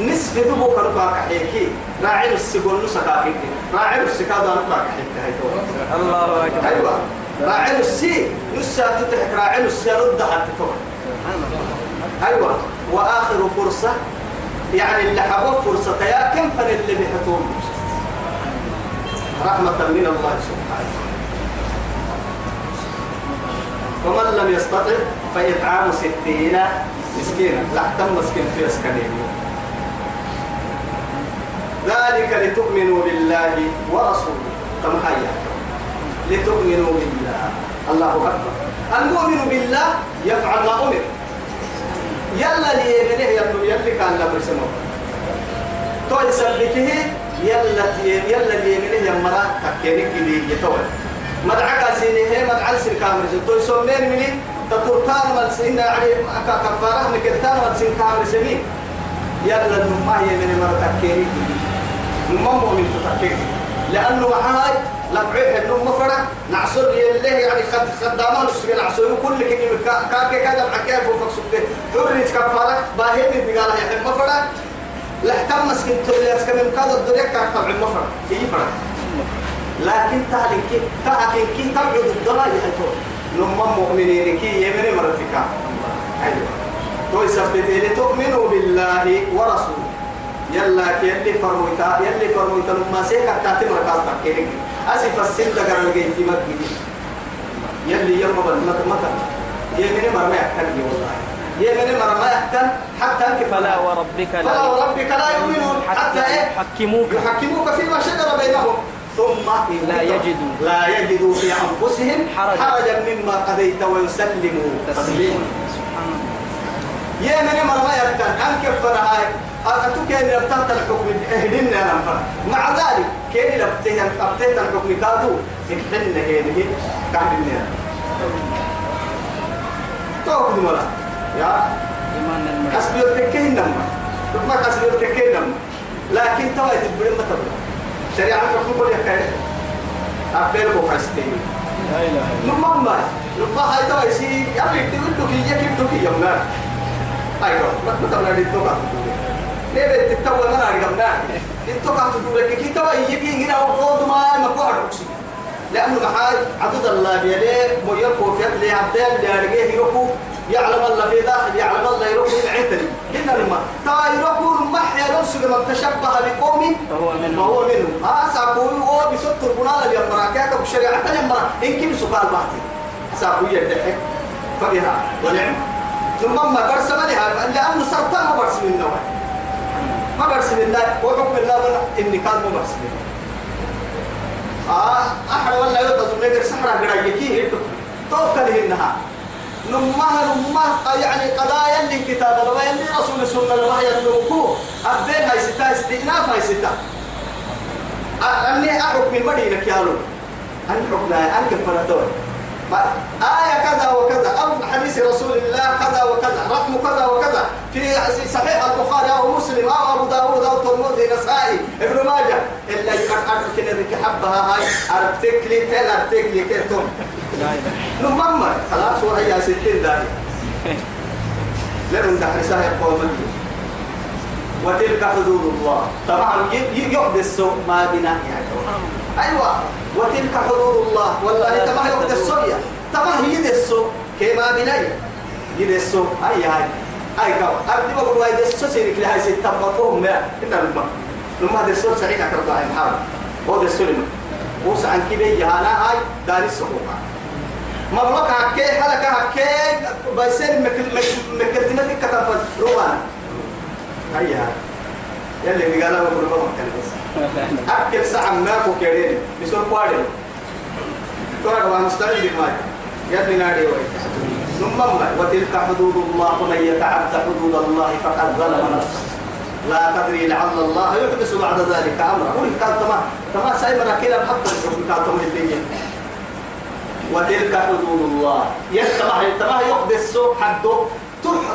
[SPEAKER 1] نصف دبو كانوا كحيكي راعي السجون نسكاكي راعي السكاد أنا كحيكي هاي
[SPEAKER 2] الله أكبر
[SPEAKER 1] أيوة. راعي السي نسا تتحك. راعي السي رد حتى
[SPEAKER 2] الله
[SPEAKER 1] أيوة. وآخر فرصة. يعني اللي حبوا فرصة يا كم فن اللي بيحتوم رحمة من الله سبحانه. ومن لم يستطع فإطعام ستين مسكينا. لا تم مسكين في أسكنين. ذلك لتؤمنوا بالله ورسوله. كما هيا لتؤمنوا بالله. الله أكبر. المؤمن بالله يفعل ما أمر. يلا لي يمنه يلا يلا كان لا برسمه تو يسبته يلا يلا لي يمنه يمرا تكينك جديد يتوه مدعك سينه مدعك سين كامل تو يسمين مني تطرطان مال سين يعني كفارة من كتان مال سين كامل سمين يلا نما يمنه مرا تكينك نما مؤمن تتكينك لأنه معاي لبعيه إنه مفرع نعصر يله يعني خد خدامان السجن نعصر. كل كلمة كا كا كذا معكيف وفق سبته حرية كفارة. باهي من بقال يا مفرع لحتم مسكين تولي أسكن من كذا الدنيا كأكتب عن مفرع هي فرع لكن تعلن كي تعلن كي تبعد الدنيا يحتو نما مؤمنين كي يمني مرتكا أيوة. تو يثبت لتؤمنوا بالله ورسوله. يلا كي يلي فرمويتا يلي فرمويتا لما سيكا تاتي مركز تكيرك. أسف السن دقر الجيتي مجدي يلي يوم بل مت مت يمني مرمى يحتاج والله. يمني مرمى يحتاج حتى
[SPEAKER 2] فلا
[SPEAKER 1] فلا
[SPEAKER 2] وربك
[SPEAKER 1] فلا
[SPEAKER 2] لا
[SPEAKER 1] وربك لا يؤمنون. حتى إيه؟
[SPEAKER 2] يحكموك.
[SPEAKER 1] يحكموك فيما شجر بينهم. ثم
[SPEAKER 2] لا يجدوا.
[SPEAKER 1] لا يجدوا في أنفسهم
[SPEAKER 2] حرجا.
[SPEAKER 1] حرجا مما قضيت ويسلموا. تسليما يا من ما يبتن أنك فرهاي أتو كان يبتن الحكم إهدنا أنا مع ذلك كان يبتن أبتن الحكم كادو إحنا هذه كعبنا توقف مرة. يا. حسبي التكين نما ما حسبي التكين نما لكن توا يتبين ما تبغى شريعة الحكم كل يكاد أبين بو حسبي
[SPEAKER 2] لا إله إلا
[SPEAKER 1] لما ما لما هاي توا يسي يا لك يا كيف تقول يا منا أيوة. ما تبغى ندي توقف ليه بتتوه ما نعرف قمنا انتو كان تقول لك كي توا يجي هنا وقود ما ما قعد لأنه محاج عدد الله بيليه ميركو في اللي عبدال اللي أرجيه يركو يعلم الله في داخل يعلم الله يركو العتري إن لما تا يركو محيا نفسه لما تشبه بقوم
[SPEAKER 2] فهو منهم.
[SPEAKER 1] فهو منهم هو بسط البنال اللي يمرا كاك بشريعة يمرا إن كم سقال بحتي ساقول يدحك فبها ونعم ثم ما برس منها لأنه سرطان ما برس من نوع ما برسم الله وحكم الله ولا إني كان ما برسم آه أحد ولا يوتز نقدر سحرة قرايكي توكل إنها. نمها نمها يعني قضايا اللي كتاب الله اللي رسول السنة الله يدلوكو أبين هاي ستا استئناف هاي ستا أني أحكم المدينة كيالو. أن حكمها أن كفرتون. آية كذا وكذا أو حديث رسول الله كذا وكذا رقم كذا وكذا. في صحيح البخاري أو مسلم أو أبو داود أو ترمذي نسائي ابن ماجه. إلا يقعد كنا ذيك حبها هاي. أرتك لي تل أرتك لي
[SPEAKER 2] إله
[SPEAKER 1] نمم خلاص وهي ستين داري لمن دحر ساهي قوم وتلك حدود الله. طبعا يحدث ما بنا يعني. أيوة. وتلك حدود الله. والله تما يحدث السوريا تما يدسو. كما بني يدسو. أي هاي. أي كم أبدي بقول وايد السو سيرك لهاي ستة بقوم ما. إنت لما. لما دسو سعيد أكرد عين حال هو دسو لما. وسع عن كده يهانا هاي. داري السحوقة مبلغ هكي حلقة هكي. بيسير مكل مكلتنا كتاب روان هيا هاي. يلي نقالا بقول ما مكان بس. أكل ساعة ماكو كيرين. بسور قوارين ترى كمان مستعد لما يدي نادي وين. ثم وتلك حدود الله ومن يتعد حدود الله فقد ظلم نفسه. لا تدري لعل الله يحدث بعد ذلك أمرا. قل كان تما تما سايبنا كده حتى الحكم كان تما الدنيا وتلك حدود الله. يتبع يتبع يقدس حده.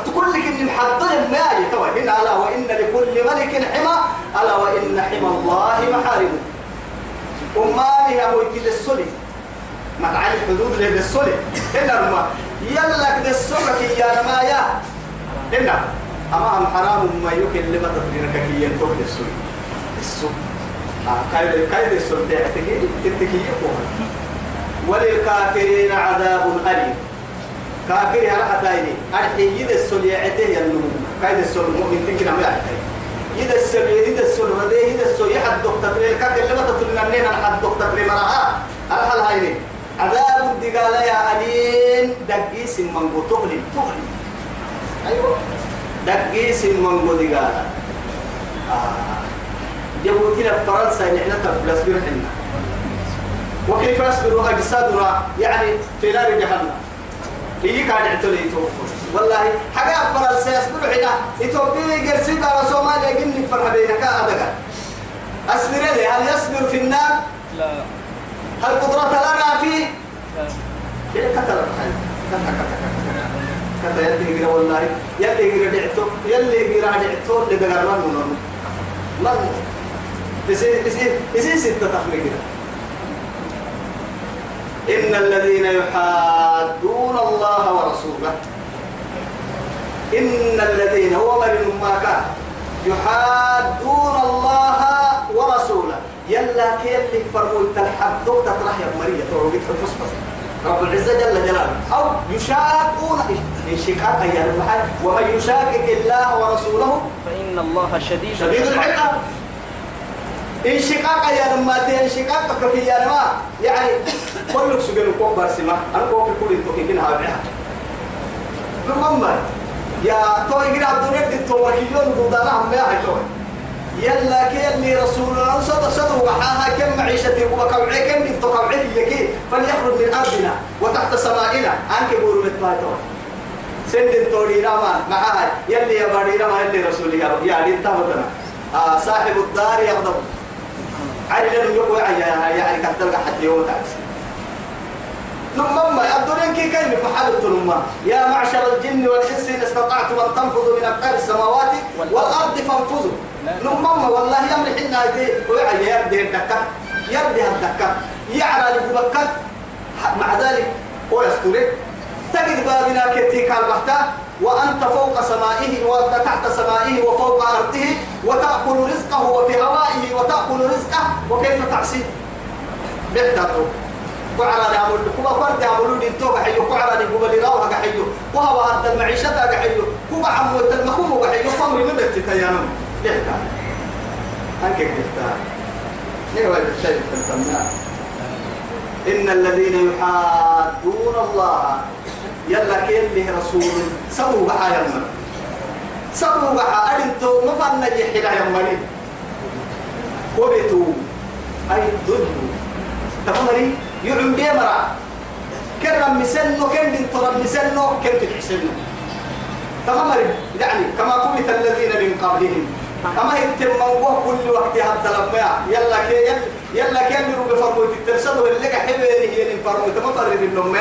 [SPEAKER 1] تقول لك إن محضر ما يتوى هنا ألا وإن لكل ملك حمى ألا وإن حمى الله محارمه امامي يا ابو كده السلي. ما تعالي الحدود اللي بالسلي. هنا ما. يلا كده السلك يا ما يا هنا. أما حرام ما يمكن لما تطرينك كي ينتوه للسلي. السلك كايد كايد السلك تحتكي تتكي وللكافرين عذاب أليم. كافر يا رحتايني أرحي يد السل يعته ينمو كايد السل مؤمن تنكنا ما يعته يد السل يد السل رديه يد السل. يحد دكتور كاك اللي ما تطلنا منين حد دكتور مرها أرحل هايني. عذاب الدقالة يا أليم. دقيس من تغلي تغلي أيوة. دقيس من دقالة آه. جبوتنا فرنسا نحن تبلس برحنا وكيف يصبر أجسادنا يعني في نار جهنم. هي كان اعتلي والله حاجة أفضل سيصبر حين إتوبي قرسيب على صوماليا قلني فرح بينك أدقى أصبر لي هل يصبر في النار؟
[SPEAKER 2] لا.
[SPEAKER 1] هل قدرة لنا فيه؟
[SPEAKER 2] لا.
[SPEAKER 1] كيف كتل الحين كتل يلي يقرأ والله يلي يقرأ دعتو يلي يقرأ دعتو اللي بقر من من من يصير يصير يصير ستة تخمي كده. إن الذين يحادون الله ورسوله إن الذين هو من ما كان يحادون الله ورسوله. يلا كيل فرموا تلحق دكتور تطرح يا مريم توقيت في المصباح رب العزة جل جلاله. أو يشاقون انشقاق أيام المحل ومن يشاقق الله ورسوله
[SPEAKER 2] فإن الله شديد
[SPEAKER 1] شديد العقاب. انشقاق يا لما انشقاق في يا لما يعني كل سجن كوك برسمة أنا كوك كل إنتو كين هابعها المهم يا تو يجري عبد الرب تو وكيلون ضدنا هم يا هاي يلا كي اللي رسول الله صدق صدق وحاها كم معيشتي وكوعي كم انتو كوعي يكي فليخرج من أرضنا وتحت سمائنا. أنك بورو متبايتون سند توري راما معها يلي يا باري راما يلي رسول يا يا دين تابتنا آه صاحب الدار يغضب علي لن يقوى يعني كتلقى حتى يوم تاكسي نمما الدنيا كي محل التنمى يا معشر الجن والإنس إن استطعتم أن تنفذوا من أقطار السماوات والأرض فانفذوا. نمما والله يمر حنا يدي ويعي يرده الدكة يرده الدكة يعرى لبكة مع ذلك هو يستوري تجد بابنا كتيك البحتة وأنت فوق سمائه وتحت سمائه وفوق أرضه وتأكل رزقه وفي هوائه وتأكل رزقه وكيف تعصيه؟ بحتاته كعراني عمل كوبا فرد عملوا دي تو حيو كعراني كوبا اللي راوها حيو وهو هذا المعيشة حيو كوبا عمو تلمكم حيو قمري من بيتك يا نم بحتا هنك بحتا ليه وين الشيء إن الذين يحادون الله يلا كين له رسول سووا بحايا من سبوا أرنتو مفنا يحيلا يمني وبتو أي ضد تمامري يعم بيمرا كرم مسنو بنت رب مسنو كن تحسنو تمامري يعني كما قلت الذين من قبلهم. كما يتم كل وقت هذا لما يلا كي يلا كي يمروا بفرموت الترسل واللي حبيني هي الفرموت ما فرد النوم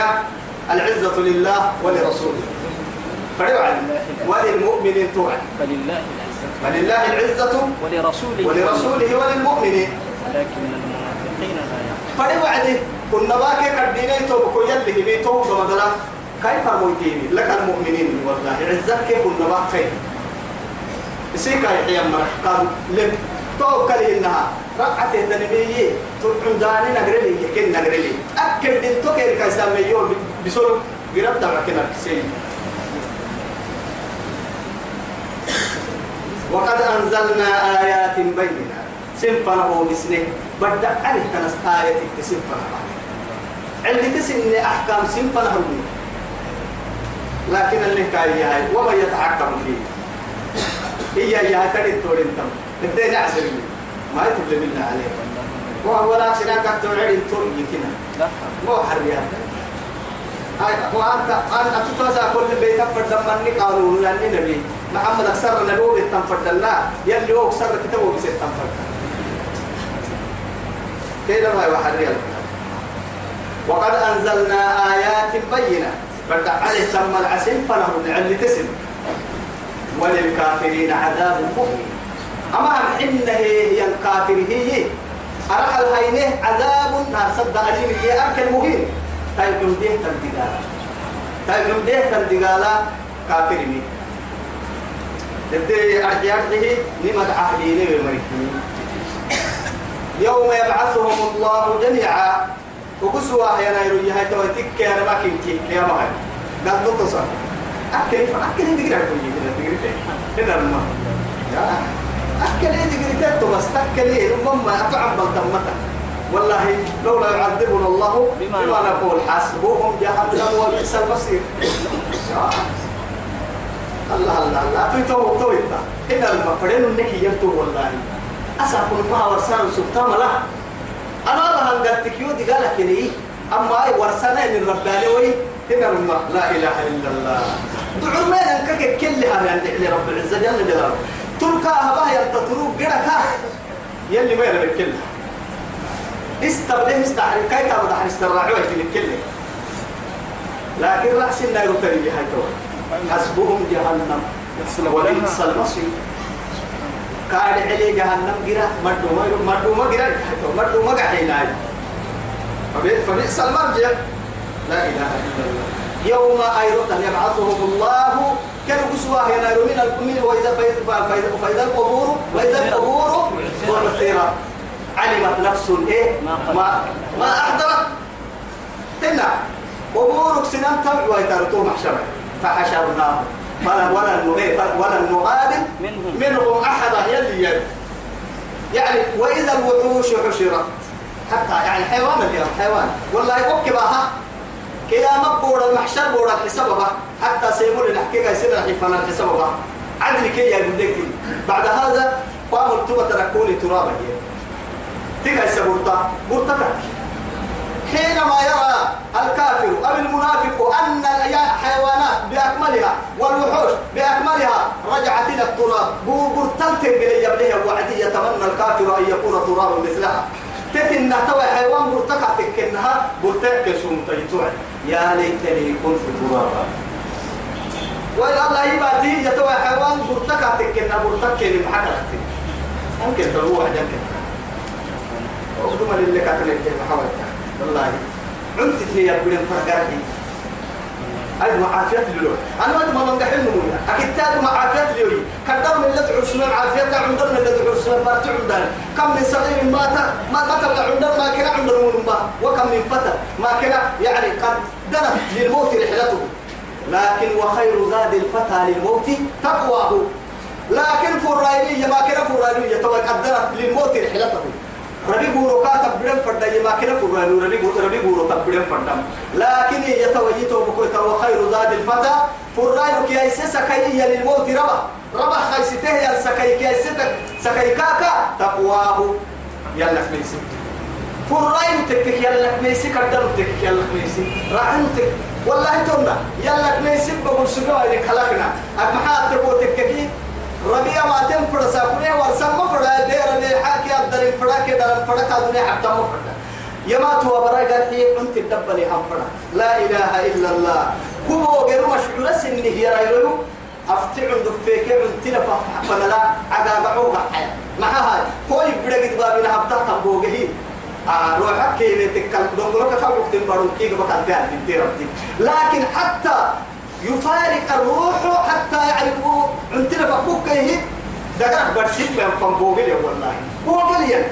[SPEAKER 1] العزة لله ولرسوله. فريوعا وللمؤمنين توعد.
[SPEAKER 2] فلله.
[SPEAKER 1] فلله العزة
[SPEAKER 2] ولرسوله
[SPEAKER 1] ولرسوله وللمؤمنين
[SPEAKER 2] ولكن المنافقين لا يعلمون.
[SPEAKER 1] فريوعد كنا باكي كرديني توبكو يلي هبي توبكو مدلا كيف مويتيني لك المؤمنين والله. عزتك كنا باكي سيكا يحيى مرح قال لك توكل إنها. رقعت النبي تقعد داني نقرلي يكن نقرلي أكل دين توكل كيسامي يوم بسرعة قرب دعوة كنا وقد أنزلنا آيات بينات سنفنا بسنه بدأ عليه كنس آية سنفنا عندي تسن أحكام سنفنا هم لكن اللي كاي هاي وما يتحكم فيه. هي هي كريت تورين تم الدنيا عسل ما يتبلي بالله عليه وهو لا سناك تورين تورين يكنا مو حريات وأنت أنت تتوزع كل بيت فرد مني قانون لأني نبي. محمد أكثر نبوه بالتنفرد الله يلي هو أكثر كتبه بس التنفرد كده ما يوحري وقد أنزلنا آيات بينات. بدأ عليه تم العسل فله نعل تسم وللكافرين عذاب مهين. أما حنه هي الكافر هي أرح الهينه عذاب نار صد أليم هي أكل مهين طيب نمديه تنتقالا طيب نمديه تنتقالا كافر مين تبدي أرجعته نمت عهدين ومريكين يوم يبعثهم الله جميعا وقسوا يا نايرو يا هاي تويتك يا رماكين كي يا مهاي قال تتصل أكل أكل هندي قرأت ويجي كده تقريبا هنا يا أكل هندي قرأت بس تأكل إيه ربما أطعم بلتمتا والله لولا يعذبنا الله
[SPEAKER 2] بما
[SPEAKER 1] نقول حسبهم جهنم وبئس المصير. الله الله الله. توي تو تو إنت. هنا المفرين إنك يبتو والله. أسأكون ما ورسان سبتام لا أنا الله هنقلتك يودي قالك إني. أما أي ورسانا من رباني وي. هنا الماء لا إله إلا الله. دعوا ما ننكك كلها عند رب العزة جل جلاله. تلقى هباه يلتطروق قرأك يلي ما يرى بالكلها استبده استحرم كي تابد عن استراعوه في الكلة لكن رأس النار تريد هاي حسبهم جهنم. وبئس المصير. قال علي جهنم جرا مردو مردو ما جرا. مردو ما قاعدين فبئس المرجع. لا إله إلا الله. يوم أيضا يبعثهم الله كانوا قسوة هنا من من واذا فاذا فاذا القبور وإذا القبور والثيرة علمت نفس إيه؟ ما ما أحضرت. هنا قبورك سنان تبع ويترتو محشرة. فحشرناهم. ولا ولا نغادر
[SPEAKER 2] منهم.
[SPEAKER 1] احدا يلي يلي يعني وإذا الوحوش حشرت حتى يعني حيوان اليوم حيوان. والله يفك بها. كيا بورا المحشر بورا الحساب بها حتى سيقول الحقيقة يصير الحفان الحساب بها عدل كي يقول بعد هذا قاموا التوبة تركوني ترابا. تيجا يسبورتا بورتا. حينما يرى الكافر أو المنافق أن الحيوانات بأكملها والوحوش بأكملها رجعت إلى التراب بورتل تنقل يبليها وعدي يتمنى الكافر أن يكون ترابا مثلها. تتن نحتوى حيوان برتقع تكنها برتقع سوم تيتوع يا ليتني كنت ترابا. وإلى الله يباتي يتوى حيوان برتقع تكنها برتقع لمحكرتك ممكن تروح جنك أقدم للي كاتل محاولة والله. عنت هي بدين فرقاتي أد معافية للو أنا أدم من دحين نمونا أكيد تاد معافية للو كدر من اللي تعوسنا معافية عندنا من اللي تعوسنا بارت عندنا كم من صغير مات ما مات عندنا ما كنا عندنا ما وكم من فتى ما كنا يعني قد دنت للموت رحلته. لكن وخير زاد الفتى للموت تقواه. لكن فرايلية ما كنا فرايلية تو قدرت للموت رحلته. ربي بورو كاتب بدم فردا ما كنا فرانو ربي بورو ربي بورو تب بدم فردم لكن يتويتو بكويتا وخير زاد الفتى فرانو كي أيسسا كي للموت ربا ربا خيسته يا سكاي كي أيسسك سكاي كاكا تقواه يلا ميسي فرانو تكك يلا ميسي كدر تكك يلا ميسي راعن تك والله تونا يلا ميسي بقول سجوا إلى خلقنا أكمحات تقول تككي ربيع ما تم فرسا كوني ورسم مفردا دير اللي حاكي الدرين فردا كده الفردا كادوني حتى مفردا يما تو براي قال هي أنت تدبلي هم فردا لا إله إلا الله. كوبو غير مشعور سنة هي رايلو افتعن دفيك انت لفا فلا عقا بعوغا حيا ما هاي كوي بدك بابنا حتى تبوغي آه روحك كي تكل دونغلوك خلوك تنبارون كي بقى في لكن حتى يفارق الروح حتى يعرفوا عندنا فكوك كيه دقرك برسيت من فنبوغل والله. هو قليا